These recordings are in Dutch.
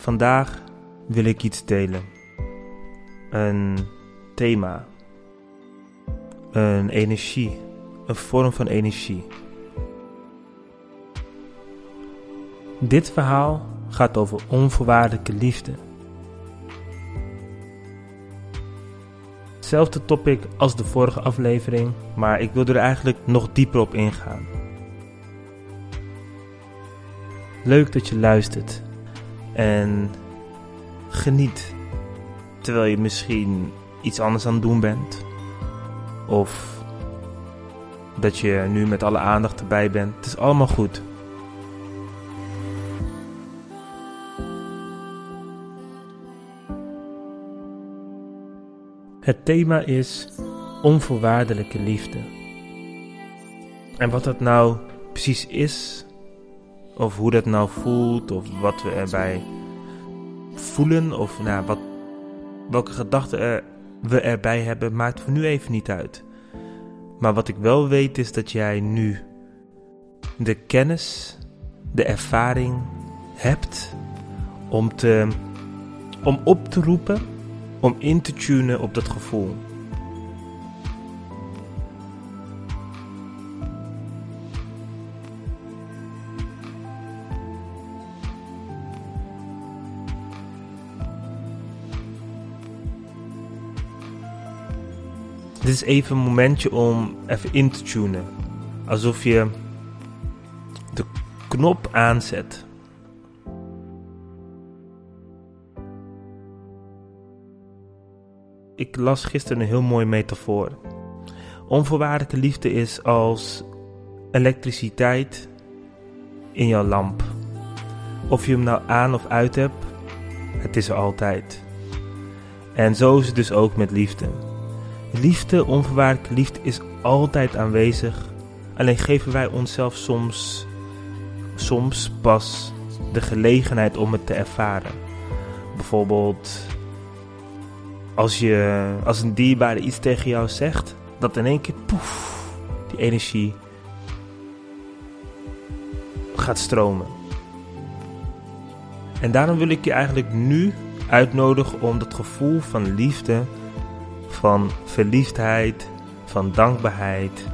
Vandaag wil ik iets delen. Een thema. Een energie. Een vorm van energie. Dit verhaal gaat over onvoorwaardelijke liefde. Hetzelfde topic als de vorige aflevering, maar ik wil er eigenlijk nog dieper op ingaan. Leuk dat je luistert en geniet terwijl je misschien iets anders aan het doen bent. Of dat je nu met alle aandacht erbij bent. Het is allemaal goed. Het thema is onvoorwaardelijke liefde. En wat dat nou precies is, of hoe dat nou voelt, of wat we erbij voelen, of nou, wat, welke gedachten we erbij hebben, maakt voor nu even niet uit. Maar wat ik wel weet is dat jij nu de kennis, de ervaring hebt om, te, om op te roepen, om in te tunen op dat gevoel. Dit is even een momentje om even in te tunen. Alsof je de knop aanzet. Ik las gisteren een heel mooi metafoor. Onvoorwaardelijke liefde is als elektriciteit in jouw lamp. Of je hem nou aan of uit hebt, het is er altijd. En zo is het dus ook met liefde. Liefde, onvoorwaardelijke liefde is altijd aanwezig. Alleen geven wij onszelf soms, soms pas de gelegenheid om het te ervaren. Bijvoorbeeld als, je, als een dierbare iets tegen jou zegt, dat in één keer poef, die energie gaat stromen. En daarom wil ik je eigenlijk nu uitnodigen om dat gevoel van liefde van verliefdheid, van dankbaarheid,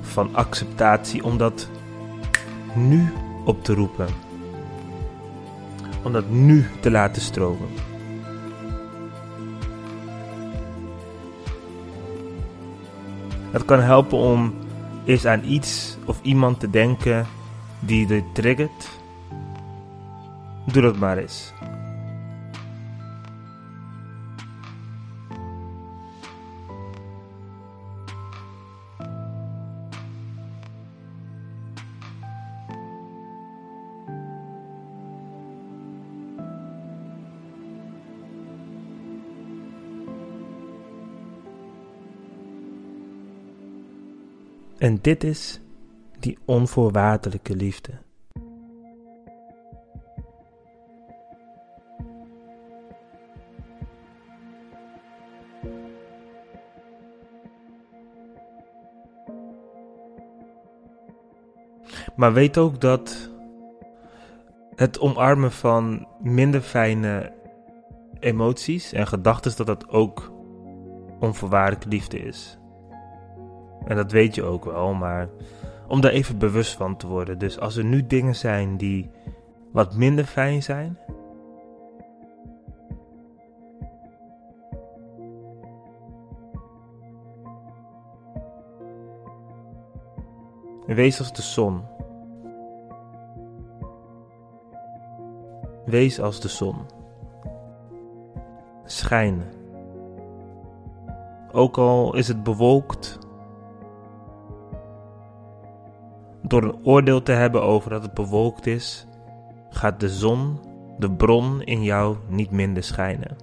van acceptatie, om dat nu op te roepen. Om dat nu te laten stromen. Het kan helpen om eens aan iets of iemand te denken die je triggert. Doe dat maar eens. En dit is die onvoorwaardelijke liefde. Maar weet ook dat het omarmen van minder fijne emoties en gedachten, dat dat ook onvoorwaardelijke liefde is. En dat weet je ook wel, maar om daar even bewust van te worden. Dus als er nu dingen zijn die wat minder fijn zijn. Wees als de zon. Wees als de zon. Schijn. Ook al is het bewolkt Door een oordeel te hebben over dat het bewolkt is, gaat de zon, de bron in jou, niet minder schijnen.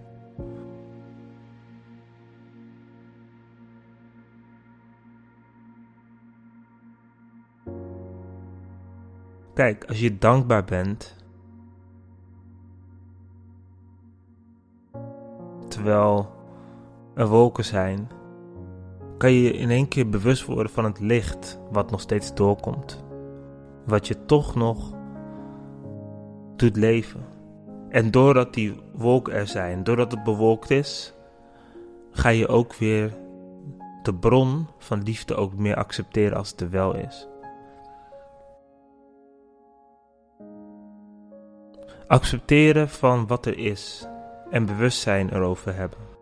Kijk, als je dankbaar bent, terwijl er wolken zijn, kan je in één keer bewust worden van het licht wat nog steeds doorkomt. Wat je toch nog doet leven. En doordat die wolken er zijn, doordat het bewolkt is, ga je ook weer de bron van liefde ook meer accepteren als het er wel is. Accepteren van wat er is en bewustzijn erover hebben.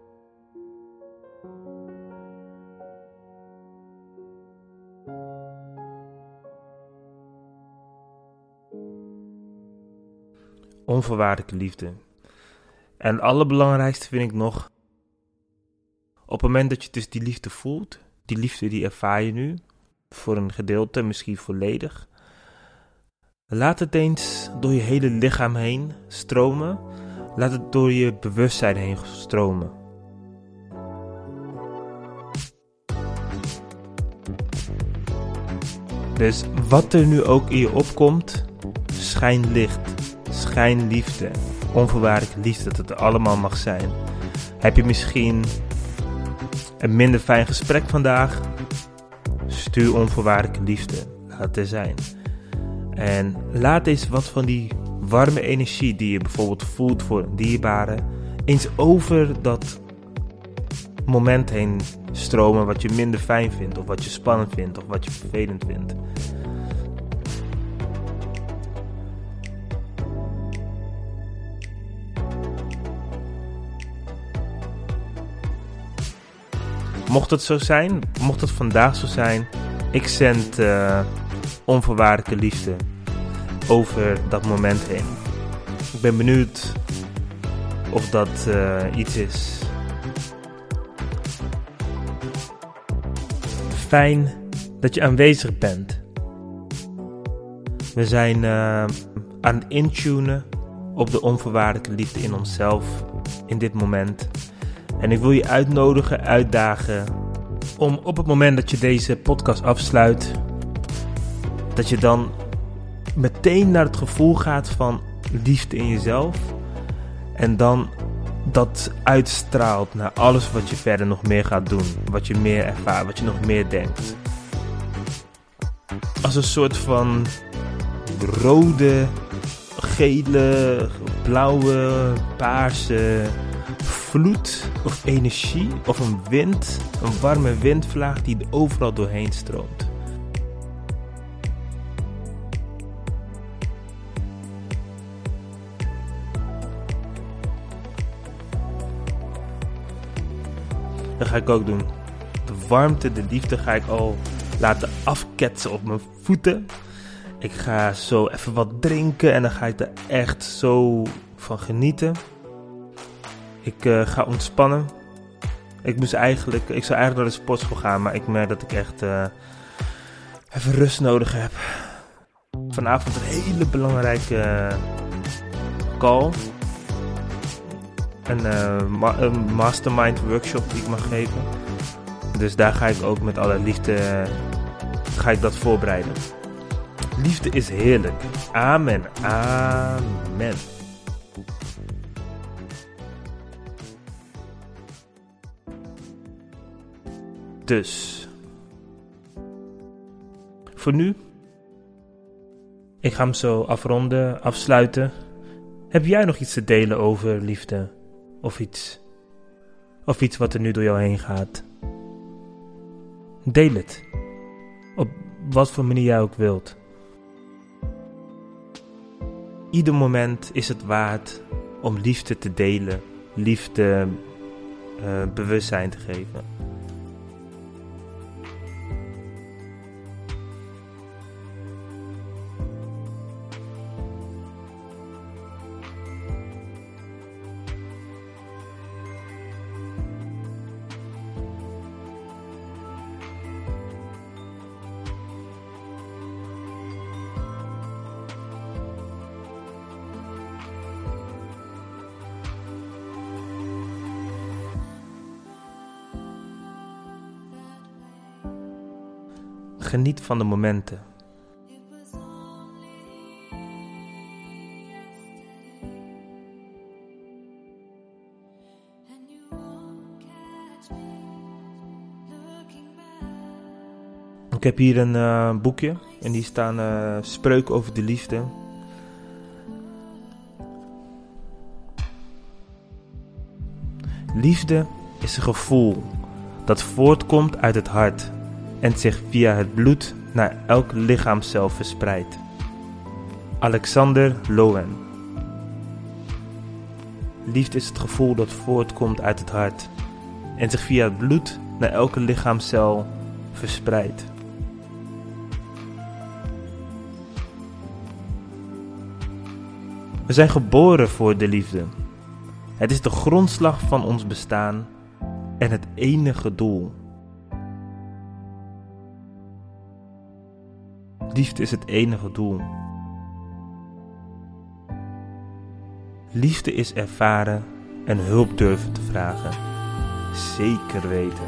Onvoorwaardelijke liefde. En het allerbelangrijkste vind ik nog, op het moment dat je dus die liefde voelt, die liefde die ervaar je nu, voor een gedeelte, misschien volledig. Laat het eens door je hele lichaam heen stromen. Laat het door je bewustzijn heen stromen. Dus wat er nu ook in je opkomt, schijn licht, schijn liefde, onvoorwaardelijke liefde, dat het allemaal mag zijn. Heb je misschien een minder fijn gesprek vandaag? Stuur onvoorwaardelijke liefde, laat er zijn. En laat eens wat van die warme energie die je bijvoorbeeld voelt voor een dierbare, eens over dat moment heen stromen wat je minder fijn vindt, of wat je spannend vindt, of wat je vervelend vindt. Mocht het zo zijn, mocht het vandaag zo zijn, ik zend uh, onvoorwaardelijke liefde over dat moment heen. Ik ben benieuwd of dat uh, iets is. Fijn dat je aanwezig bent. We zijn uh, aan het intunen op de onvoorwaardelijke liefde in onszelf in dit moment. En ik wil je uitnodigen, uitdagen om op het moment dat je deze podcast afsluit, dat je dan meteen naar het gevoel gaat van liefde in jezelf. En dan dat uitstraalt naar alles wat je verder nog meer gaat doen. Wat je meer ervaart, wat je nog meer denkt. Als een soort van rode, gele, blauwe, paarse vloed of energie of een wind, een warme windvlaag die er overal doorheen stroomt. Dat ga ik ook doen. De warmte, de liefde ga ik al laten afketsen op mijn voeten. Ik ga zo even wat drinken en dan ga ik er echt zo van genieten. Ik uh, ga ontspannen. Ik moest eigenlijk, ik zou eigenlijk naar de sportschool gaan, maar ik merk dat ik echt uh, even rust nodig heb. Vanavond een hele belangrijke uh, call. Een, een, mastermind workshop die ik mag geven. Dus daar ga ik ook met alle liefde ga ik dat voorbereiden. Liefde is heerlijk. Amen. Amen. Dus. Voor nu. Ik ga hem zo afronden, afsluiten. Heb jij nog iets te delen over liefde? Of iets? Of iets wat er nu door jou heen gaat? Deel het. Op wat voor manier jij ook wilt. Ieder moment is het waard om liefde te delen, liefde uh, bewustzijn te geven. Geniet van de momenten. Ik heb hier een uh, boekje en die staan uh, spreuken over de liefde. Liefde is een gevoel dat voortkomt uit het hart en zich via het bloed naar elk lichaamcel verspreidt. Alexander Lowen Liefde is het gevoel dat voortkomt uit het hart en zich via het bloed naar elke lichaamcel verspreidt. We zijn geboren voor de liefde. Het is de grondslag van ons bestaan en het enige doel. Liefde is het enige doel. Liefde is ervaren en hulp durven te vragen. Zeker weten.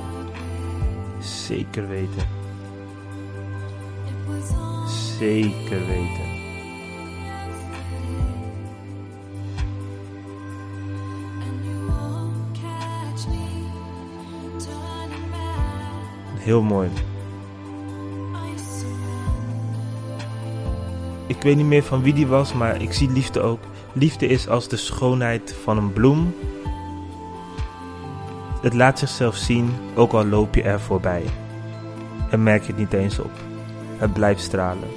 Zeker weten. Zeker weten. Heel mooi. Ik weet niet meer van wie die was, maar ik zie liefde ook. Liefde is als de schoonheid van een bloem. Het laat zichzelf zien, ook al loop je er voorbij. En merk je het niet eens op. Het blijft stralen.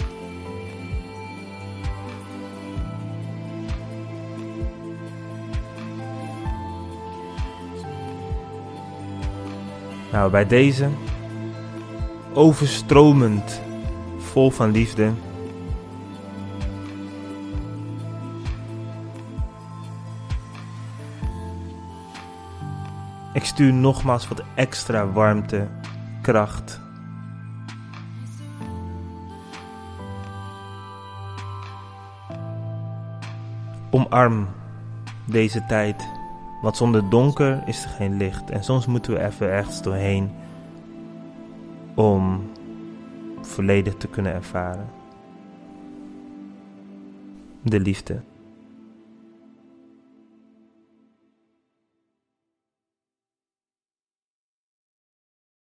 Nou, bij deze overstromend, vol van liefde. Ik stuur nogmaals wat extra warmte, kracht. Omarm deze tijd, want zonder donker is er geen licht en soms moeten we even ergens doorheen om volledig te kunnen ervaren. De liefde.